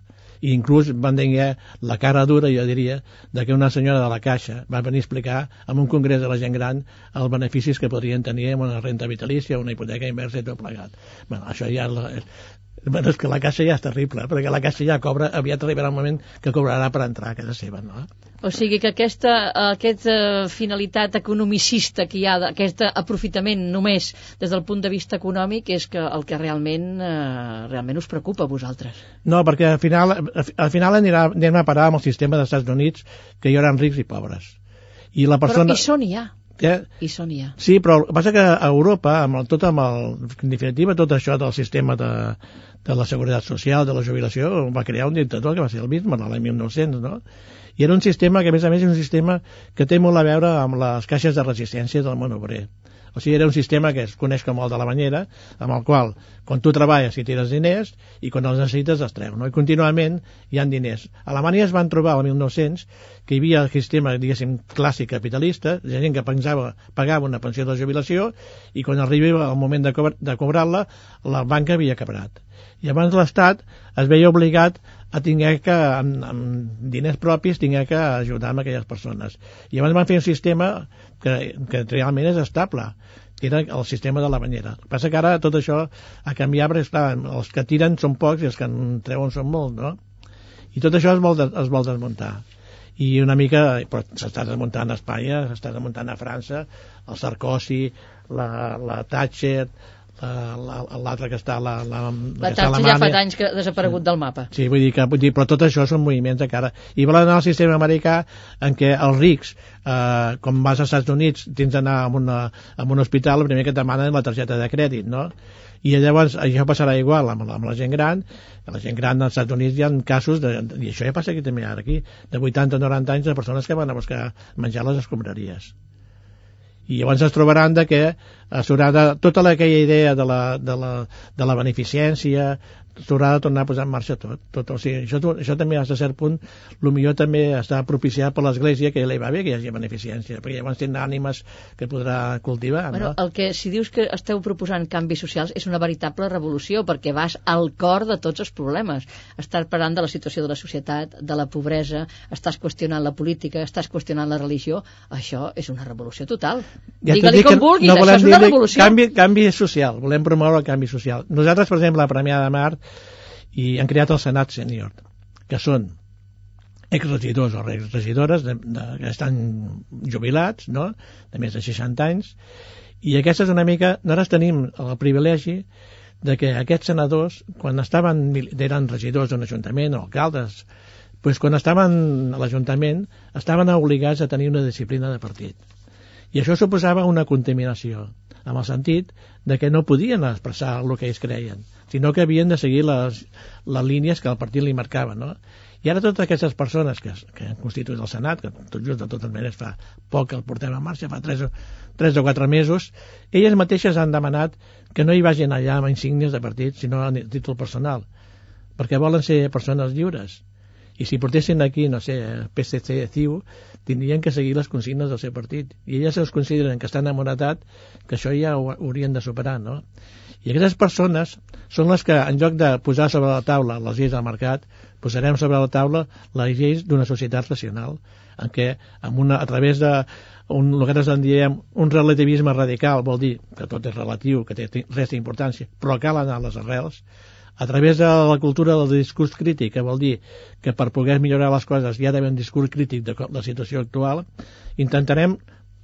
i inclús van tenir la cara dura, jo diria, de que una senyora de la Caixa va venir a explicar en un congrés de la gent gran els beneficis que podrien tenir amb una renta vitalícia, una hipoteca inversa i tot plegat. Bueno, això ja és, Bueno, és que la caixa ja és terrible, perquè la caixa ja cobra, aviat arribarà el moment que cobrarà per entrar a casa seva, no? O sigui que aquesta, aquesta finalitat economicista que hi ha, aquest aprofitament només des del punt de vista econòmic és que el que realment, eh, realment us preocupa a vosaltres. No, perquè al final, al final anirà, anem a parar amb el sistema dels Estats Units que hi haurà rics i pobres. I la persona... Però hi són ja. Ja. I són ja. Sí, però el que passa que a Europa, amb el, tot amb el, en definitiva, tot això del sistema de, de la Seguretat Social, de la jubilació, va crear un dictador que va ser el Bismarck l'any 1900, no? I era un sistema que, a més a més, és un sistema que té molt a veure amb les caixes de resistència del món obrer. O sigui, era un sistema que es coneix com el de la banyera, amb el qual, quan tu treballes i tires diners, i quan els necessites els treu, no? I contínuament hi han diners. A Alemanya es van trobar el 1900 que hi havia el sistema, diguéssim, clàssic capitalista, gent que pensava, pagava una pensió de jubilació, i quan arribava el moment de, cobrar, de cobrar-la, la banca havia quebrat. I abans l'Estat es veia obligat a tinguer que, amb, amb diners propis, tinguer que ajudar amb aquelles persones. I llavors van fer un sistema que, que realment és estable, que era el sistema de la banyera. El que passa que ara tot això ha canviat, perquè esclar, els que tiren són pocs i els que en treuen són molts, no? I tot això es vol, es vol desmuntar i una mica s'està desmuntant a Espanya, s'està desmuntant a França, el Sarkozy, la, la Thatcher, l'altre que està la, la, la, la taxa ja fa anys que ha desaparegut sí. del mapa sí, vull dir que, vull dir, però tot això són moviments de cara i volen anar al sistema americà en què els rics eh, com vas als Estats Units tens d'anar a, una, a un hospital el primer que et demanen la targeta de crèdit no? i llavors això passarà igual amb, amb la gent gran la gent gran als Estats Units hi ha casos de, i això ja passa aquí també ara aquí de 80-90 anys de persones que van a buscar menjar les escombraries i llavors es trobaran de que s'haurà de, tota aquella idea de la, de la, de la beneficència s'haurà de tornar a posar en marxa tot. tot o sigui, això, això també, a cert punt, el millor també està propiciat per l'Església, que li va bé que hi hagi beneficència, perquè llavors tindrà ànimes que podrà cultivar. Bueno, no? el que, si dius que esteu proposant canvis socials, és una veritable revolució, perquè vas al cor de tots els problemes. Estàs parlant de la situació de la societat, de la pobresa, estàs qüestionant la política, estàs qüestionant la religió, això és una revolució total. Ja Digue-li com vulguis, no això és una revolució. Canvi, canvi social, volem promoure el canvi social. Nosaltres, per exemple, la Premià de Mar, i han creat el Senat Sènior, que són exregidors o exregidores de, de, que estan jubilats, no?, de més de 60 anys, i aquesta és una mica... Nosaltres tenim el privilegi de que aquests senadors, quan estaven, eren regidors d'un ajuntament o alcaldes, doncs quan estaven a l'Ajuntament estaven obligats a tenir una disciplina de partit. I això suposava una contaminació, amb el sentit de que no podien expressar el que ells creien sinó que havien de seguir les, les línies que el partit li marcava, no? I ara totes aquestes persones que, que han constituït el Senat, que tot just de totes maneres fa poc que el portem en marxa, fa 3 o, 3 o 4 mesos, elles mateixes han demanat que no hi vagin allà amb insígnies de partit, sinó a títol personal, perquè volen ser persones lliures. I si portessin aquí, no sé, PSC, CIU, tindrien que seguir les consignes del seu partit. I elles es consideren que estan enamoratat, que això ja ho haurien de superar, no? I aquestes persones són les que, en lloc de posar sobre la taula les lleis del mercat, posarem sobre la taula les lleis d'una societat racional, en què amb una, a través de un, el que en diem un relativisme radical, vol dir que tot és relatiu, que té res d'importància, però cal anar a les arrels, a través de la cultura del discurs crític, que vol dir que per poder millorar les coses hi ha d'haver un discurs crític de la situació actual, intentarem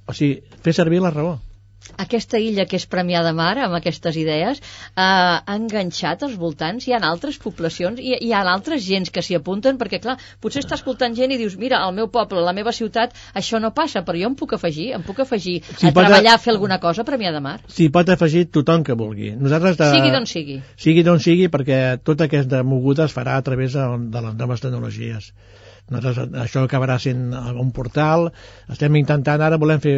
o sigui, fer servir la raó aquesta illa que és Premià de Mar, amb aquestes idees, eh, ha enganxat els voltants? Hi ha altres poblacions? Hi, hi ha altres gens que s'hi apunten? Perquè, clar, potser està escoltant gent i dius, mira, al meu poble, a la meva ciutat, això no passa, però jo em puc afegir, em puc afegir si a treballar, a fer alguna cosa a Premià de Mar? S'hi pot afegir tothom que vulgui. Nosaltres de... Sigui d'on sigui. Sigui d'on sigui, perquè tota aquesta moguda es farà a través de, de les noves tecnologies. Nosaltres, això acabarà sent un portal. Estem intentant, ara volem fer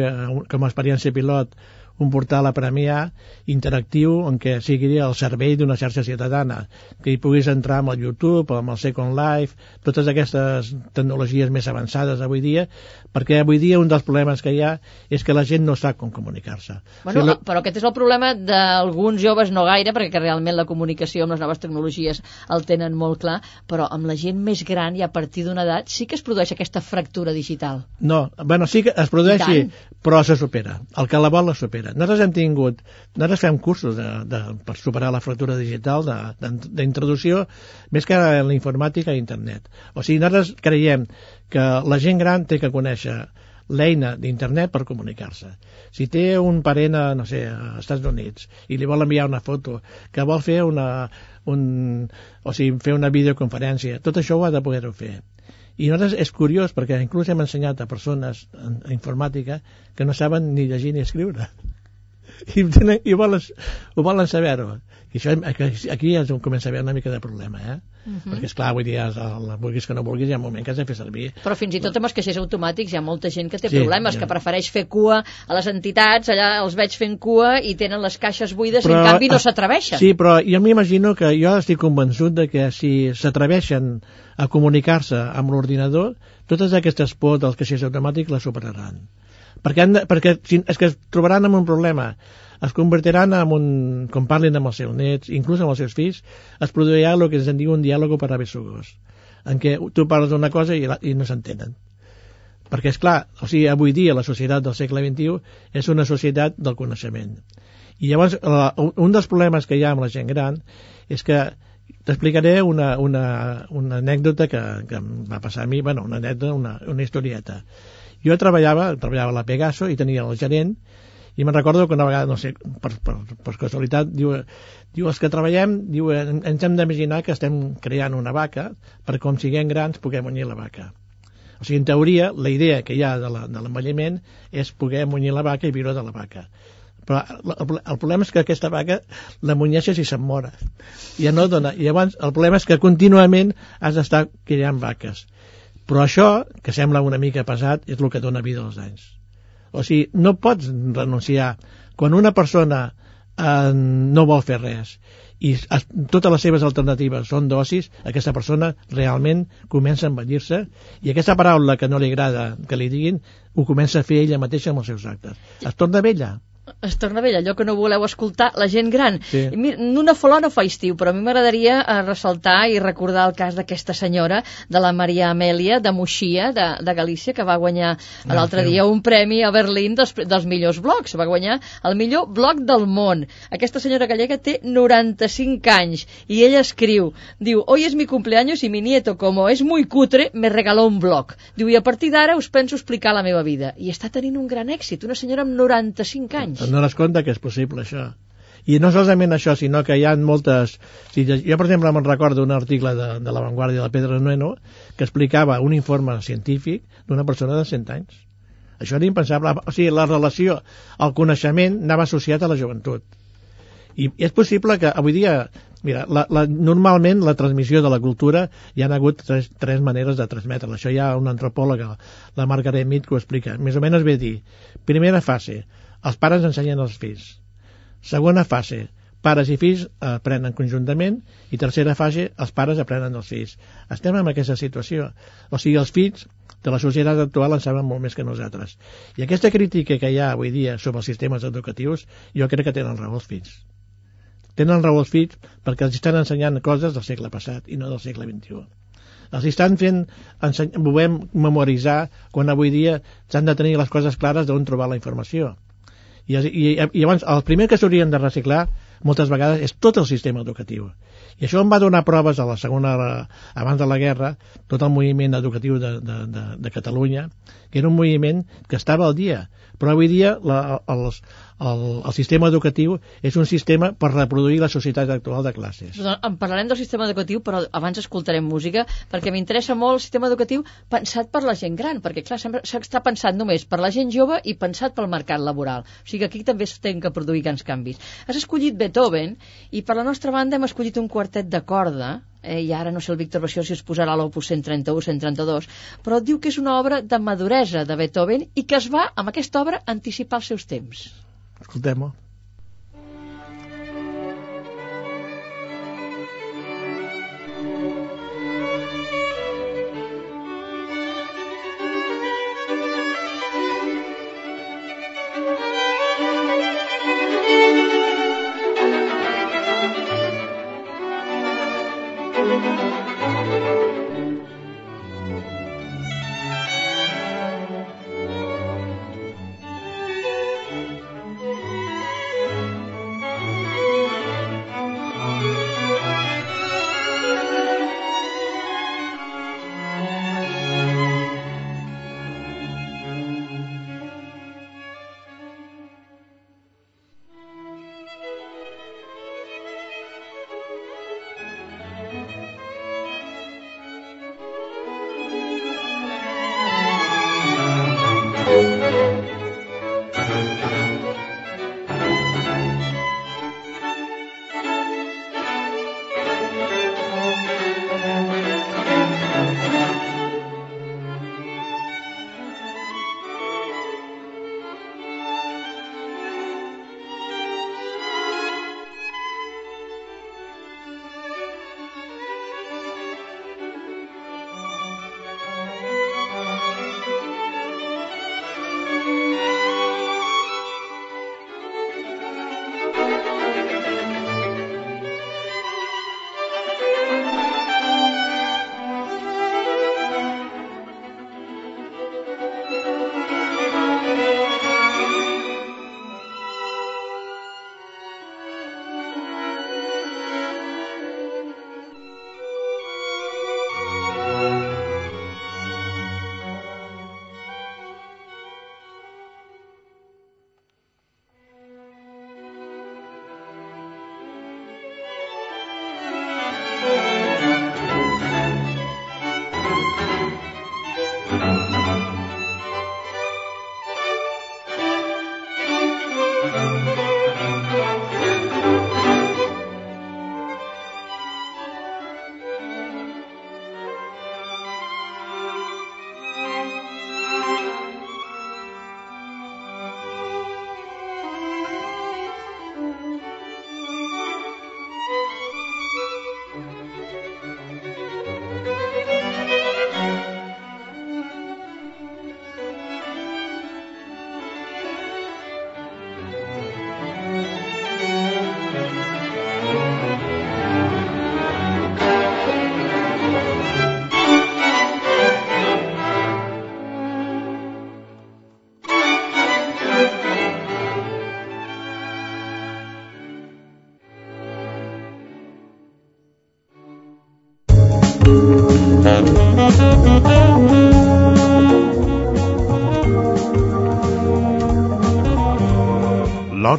com a experiència pilot un portal a premiar interactiu en què sigui el servei d'una xarxa ciutadana, que hi puguis entrar amb el YouTube, amb el Second Life, totes aquestes tecnologies més avançades avui dia, perquè avui dia un dels problemes que hi ha és que la gent no sap com comunicar-se. Bueno, o sigui, la... però aquest és el problema d'alguns joves no gaire, perquè realment la comunicació amb les noves tecnologies el tenen molt clar, però amb la gent més gran i a partir d'una edat sí que es produeix aquesta fractura digital. No, bueno, sí que es produeix, sí, però se supera. El que la vol la supera manera. Nosaltres hem tingut, nosaltres fem cursos de, de, per superar la fractura digital d'introducció, més que en la informàtica i internet. O sigui, nosaltres creiem que la gent gran té que conèixer l'eina d'internet per comunicar-se. Si té un parent a, no sé, a Estats Units i li vol enviar una foto, que vol fer una, un, o sigui, fer una videoconferència, tot això ho ha de poder-ho fer. I nosaltres és curiós perquè inclús hem ensenyat a persones en informàtica que no saben ni llegir ni escriure i, tenen, i volen, ho volen saber-ho. I això, aquí és on comença a haver una mica de problema, eh? Uh mhm. -huh. perquè és clar, avui dia el, vulguis que no vulguis hi ha un moment que has de fer servir però fins i tot amb els caixers automàtics hi ha molta gent que té sí, problemes, ja. que prefereix fer cua a les entitats, allà els veig fent cua i tenen les caixes buides però, i en canvi no s'atreveixen sí, però jo m'imagino que jo estic convençut de que si s'atreveixen a comunicar-se amb l'ordinador totes aquestes pors dels caixers automàtics les superaran perquè, de, perquè és que es trobaran amb un problema es convertiran en un, com parlin amb els seus nets, inclús amb els seus fills, es produirà el que se'n diu un diàleg per a besugos, en què tu parles d'una cosa i, la, i no s'entenen. Perquè, és clar, o sigui, avui dia la societat del segle XXI és una societat del coneixement. I llavors, la, un dels problemes que hi ha amb la gent gran és que t'explicaré una, una, una anècdota que, que em va passar a mi, bueno, una anècdota, una, una historieta. Jo treballava, treballava a la Pegaso i tenia el gerent i me'n recordo que una vegada, no sé, per, per, per casualitat, diu, diu, els que treballem, diu, ens hem d'imaginar que estem creant una vaca per com siguem grans puguem munyir la vaca. O sigui, en teoria, la idea que hi ha de l'envelliment és poder munyir la vaca i viure de la vaca. Però el, el problema és que aquesta vaca la munyeixes i se'n mora. Ja no dona. I llavors el problema és que contínuament has d'estar creant vaques. Però això, que sembla una mica pesat, és el que dona vida als anys. O sigui, no pots renunciar. Quan una persona eh, no vol fer res i es, totes les seves alternatives són dosis, aquesta persona realment comença a envellir-se i aquesta paraula que no li agrada que li diguin ho comença a fer ella mateixa amb els seus actes. Es torna vella es torna vell, allò que no voleu escoltar, la gent gran. Sí. Mira, una folà no fa estiu, però a mi m'agradaria eh, ressaltar i recordar el cas d'aquesta senyora, de la Maria Amèlia de Moixia, de, de Galícia, que va guanyar ah, l'altre dia un premi a Berlín dels, dels millors blogs. Va guanyar el millor blog del món. Aquesta senyora gallega té 95 anys i ella escriu, diu, hoy es mi cumpleaños y mi nieto, como es muy cutre, me regaló un blog. Diu, i a partir d'ara us penso explicar la meva vida. I està tenint un gran èxit, una senyora amb 95 anys dones compte que és possible això i no solament això, sinó que hi ha moltes... Si jo, per exemple, me'n recordo un article de, de La Vanguardia de Pedro Nueno que explicava un informe científic d'una persona de 100 anys. Això era impensable. O sigui, la relació al coneixement anava associat a la joventut. I és possible que avui dia Mira, la, la, normalment la transmissió de la cultura hi ha hagut tres, tres maneres de transmetre-la. Això hi ha una antropòloga, la Margaret Mead, que ho explica. Més o menys ve dir, primera fase, els pares ensenyen als fills. Segona fase, pares i fills aprenen conjuntament i tercera fase, els pares aprenen dels fills. Estem en aquesta situació. O sigui, els fills de la societat actual en saben molt més que nosaltres. I aquesta crítica que hi ha avui dia sobre els sistemes educatius, jo crec que tenen raó els fills tenen raó els fills perquè els estan ensenyant coses del segle passat i no del segle XXI. Els estan fent, volem memoritzar quan avui dia s'han de tenir les coses clares d'on trobar la informació. I, i, i llavors el primer que s'haurien de reciclar moltes vegades és tot el sistema educatiu. I això em va donar proves a la segona, abans de la guerra, tot el moviment educatiu de, de, de, de Catalunya, que era un moviment que estava al dia, però avui dia la, els, el, el sistema educatiu és un sistema per reproduir la societat actual de classes. En parlarem del sistema educatiu, però abans escoltarem música, perquè m'interessa molt el sistema educatiu pensat per la gent gran, perquè clar, sempre s'està pensat només per la gent jove i pensat pel mercat laboral. O sigui que aquí també s'han que produir grans canvis. Has escollit Beethoven i per la nostra banda hem escollit un quartet de corda eh, i ara no sé el Víctor Baixó si es posarà l'opus 131-132, però diu que és una obra de maduresa de Beethoven i que es va, amb aquesta obra, anticipar els seus temps. Escoltem-ho.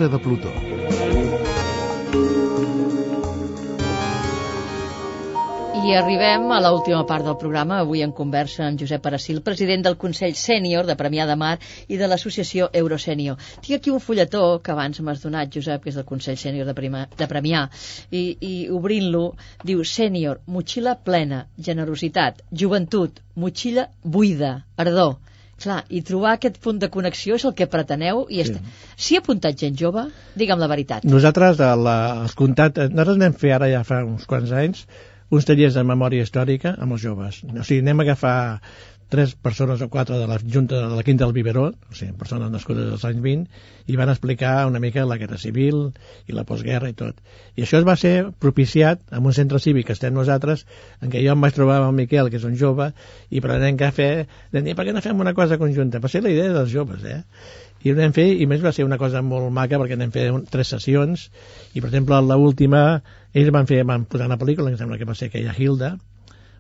L'hora de Plutó. I arribem a l'última part del programa, avui en conversa amb Josep Aracil, president del Consell Sènior de Premià de Mar i de l'associació Eurosènior. Tinc aquí un fulletó que abans m'has donat, Josep, que és del Consell Sènior de, Prima, de Premià, i, i obrint-lo diu Sènior, motxilla plena, generositat, joventut, motxilla buida, ardor. Clar, i trobar aquest punt de connexió és el que preteneu i sí. si ha apuntat gent jove, digue'm la veritat. Nosaltres, el, els comptat, nosaltres anem fer ara ja fa uns quants anys uns tallers de memòria històrica amb els joves. O sigui, anem a agafar tres persones o quatre de la Junta de la Quinta del Biberó, o sigui, persones nascudes als anys 20, i van explicar una mica la guerra civil i la postguerra i tot. I això es va ser propiciat en un centre cívic que estem nosaltres, en què jo em vaig trobar amb el Miquel, que és un jove, i prenent cafè, vam dir, per què no fem una cosa conjunta? Va ser la idea dels joves, eh? i ho vam fer, i més va ser una cosa molt maca perquè anem fer un, tres sessions i per exemple l'última ells van fer, van posar una pel·lícula que sembla que va ser aquella Hilda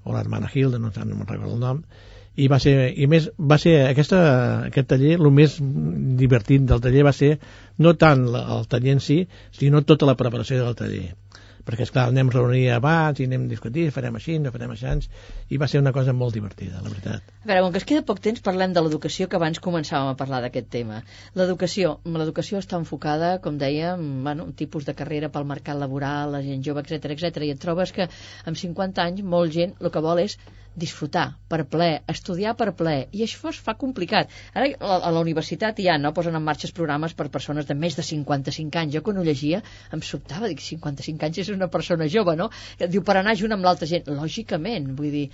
o l'hermana Hilda, no, no me'n recordo el nom i va ser, i més, va ser aquesta, aquest taller, el més divertit del taller va ser no tant el taller en si, sinó tota la preparació del taller perquè, esclar, anem a reunir abans i anem a discutir, farem així, no farem així, i va ser una cosa molt divertida, la veritat. A veure, com que es queda poc temps, parlem de l'educació, que abans començàvem a parlar d'aquest tema. L'educació, l'educació està enfocada, com dèiem, bueno, un tipus de carrera pel mercat laboral, la gent jove, etc etc i et trobes que amb 50 anys molt gent el que vol és disfrutar per ple, estudiar per ple, i això es fa complicat. Ara a la universitat ja no posen en marxa programes per persones de més de 55 anys. Jo quan ho llegia em sobtava, dic, 55 anys és una persona jove, no? Diu, per anar junt amb l'altra gent. Lògicament, vull dir,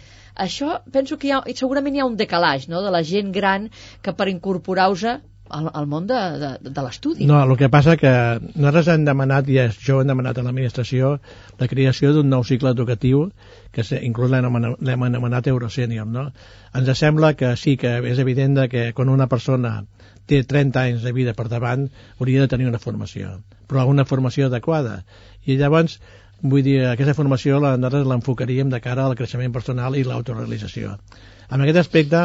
això penso que hi ha, segurament hi ha un decalaix, no?, de la gent gran que per incorporar-vos al, al món de, de, de l'estudi. No, el que passa que nosaltres hem demanat, i això hem demanat a l'administració, la creació d'un nou cicle educatiu que inclús l'hem anomenat Eurosènior. No? Ens sembla que sí, que és evident que quan una persona té 30 anys de vida per davant hauria de tenir una formació, però una formació adequada. I llavors, vull dir, aquesta formació la, nosaltres l'enfocaríem de cara al creixement personal i l'autorealització. En aquest aspecte,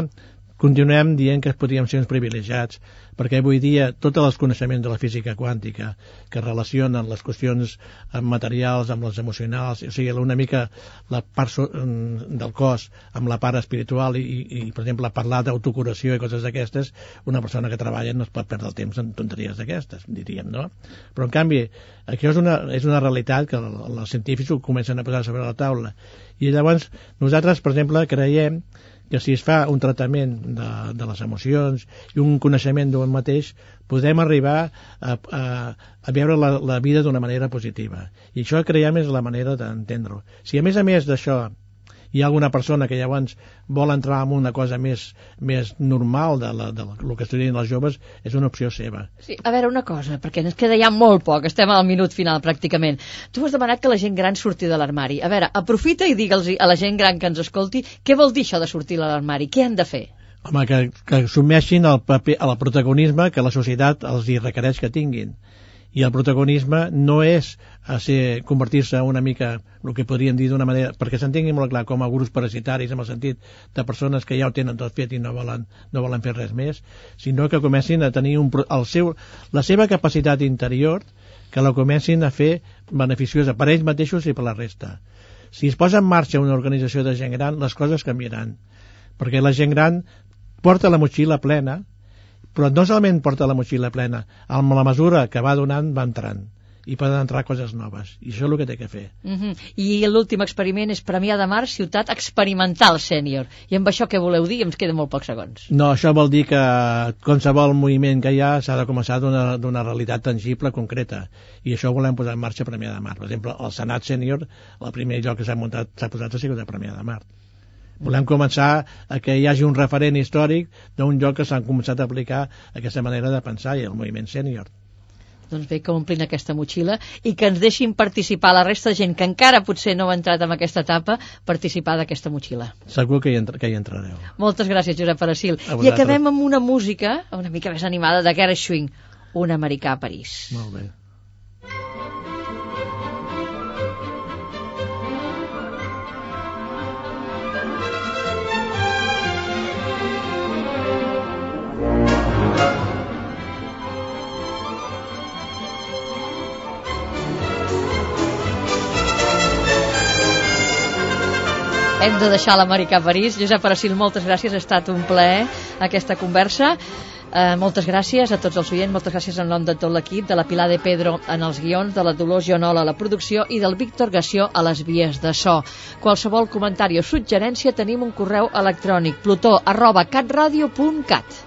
continuem dient que podríem ser uns privilegiats, perquè avui dia tots els coneixements de la física quàntica que relacionen les qüestions materials amb les emocionals, o sigui, una mica la part mm, del cos amb la part espiritual i, i per exemple, parlar d'autocuració i coses d'aquestes, una persona que treballa no es pot perdre el temps en tonteries d'aquestes, diríem, no? Però, en canvi, això és una, és una realitat que els científics ho comencen a posar sobre la taula. I llavors, nosaltres, per exemple, creiem que si es fa un tractament de, de les emocions i un coneixement d'un mateix, podem arribar a, a, a veure la, la vida d'una manera positiva. I això creiem és la manera d'entendre-ho. Si a més a més d'això hi ha alguna persona que llavors vol entrar en una cosa més, més normal de, la, de el que estudien els joves, és una opció seva. Sí, a veure, una cosa, perquè ens queda ja molt poc, estem al minut final pràcticament. Tu has demanat que la gent gran surti de l'armari. A veure, aprofita i digue'ls a la gent gran que ens escolti què vol dir això de sortir de l'armari, què han de fer? Home, que, que assumeixin el paper, el protagonisme que la societat els hi requereix que tinguin i el protagonisme no és a ser convertir-se una mica el que podríem dir d'una manera, perquè s'entengui molt clar com a grups parasitaris en el sentit de persones que ja ho tenen tot fet i no volen, no volen fer res més, sinó que comencin a tenir un, el seu, la seva capacitat interior que la comencin a fer beneficiosa per ells mateixos i per la resta. Si es posa en marxa una organització de gent gran, les coses canviaran, perquè la gent gran porta la motxilla plena però no solament porta la motxilla plena, amb la mesura que va donant va entrant i poden entrar coses noves. I això és el que té que fer. Uh mhm. -huh. I l'últim experiment és Premià de Mar, ciutat experimental sènior. I amb això què voleu dir? Ens queden molt pocs segons. No, això vol dir que qualsevol moviment que hi ha s'ha de començar d'una realitat tangible, concreta. I això ho volem posar en marxa a Premià de Mar. Per exemple, el Senat sènior, el primer lloc que s'ha muntat s'ha posat a sigut a Premià de Mar. Volem començar a que hi hagi un referent històric d'un lloc que s'han començat a aplicar aquesta manera de pensar i el moviment sènior. Doncs bé, que omplin aquesta motxilla i que ens deixin participar la resta de gent que encara potser no ha entrat en aquesta etapa, participar d'aquesta motxilla. Segur que hi, entra, que hi entrareu. Moltes gràcies, Josep Parasil. I acabem amb una música una mica més animada de Gershwin, un americà a París. Molt bé. Hem de deixar l'americà a París. Josep Aracil, moltes gràcies, ha estat un plaer aquesta conversa. Eh, moltes gràcies a tots els oients, moltes gràcies en nom de tot l'equip, de la Pilar de Pedro en els guions, de la Dolors Jonola a la producció i del Víctor Gació a les vies de so. Qualsevol comentari o suggerència tenim un correu electrònic plutó arroba catradio.cat.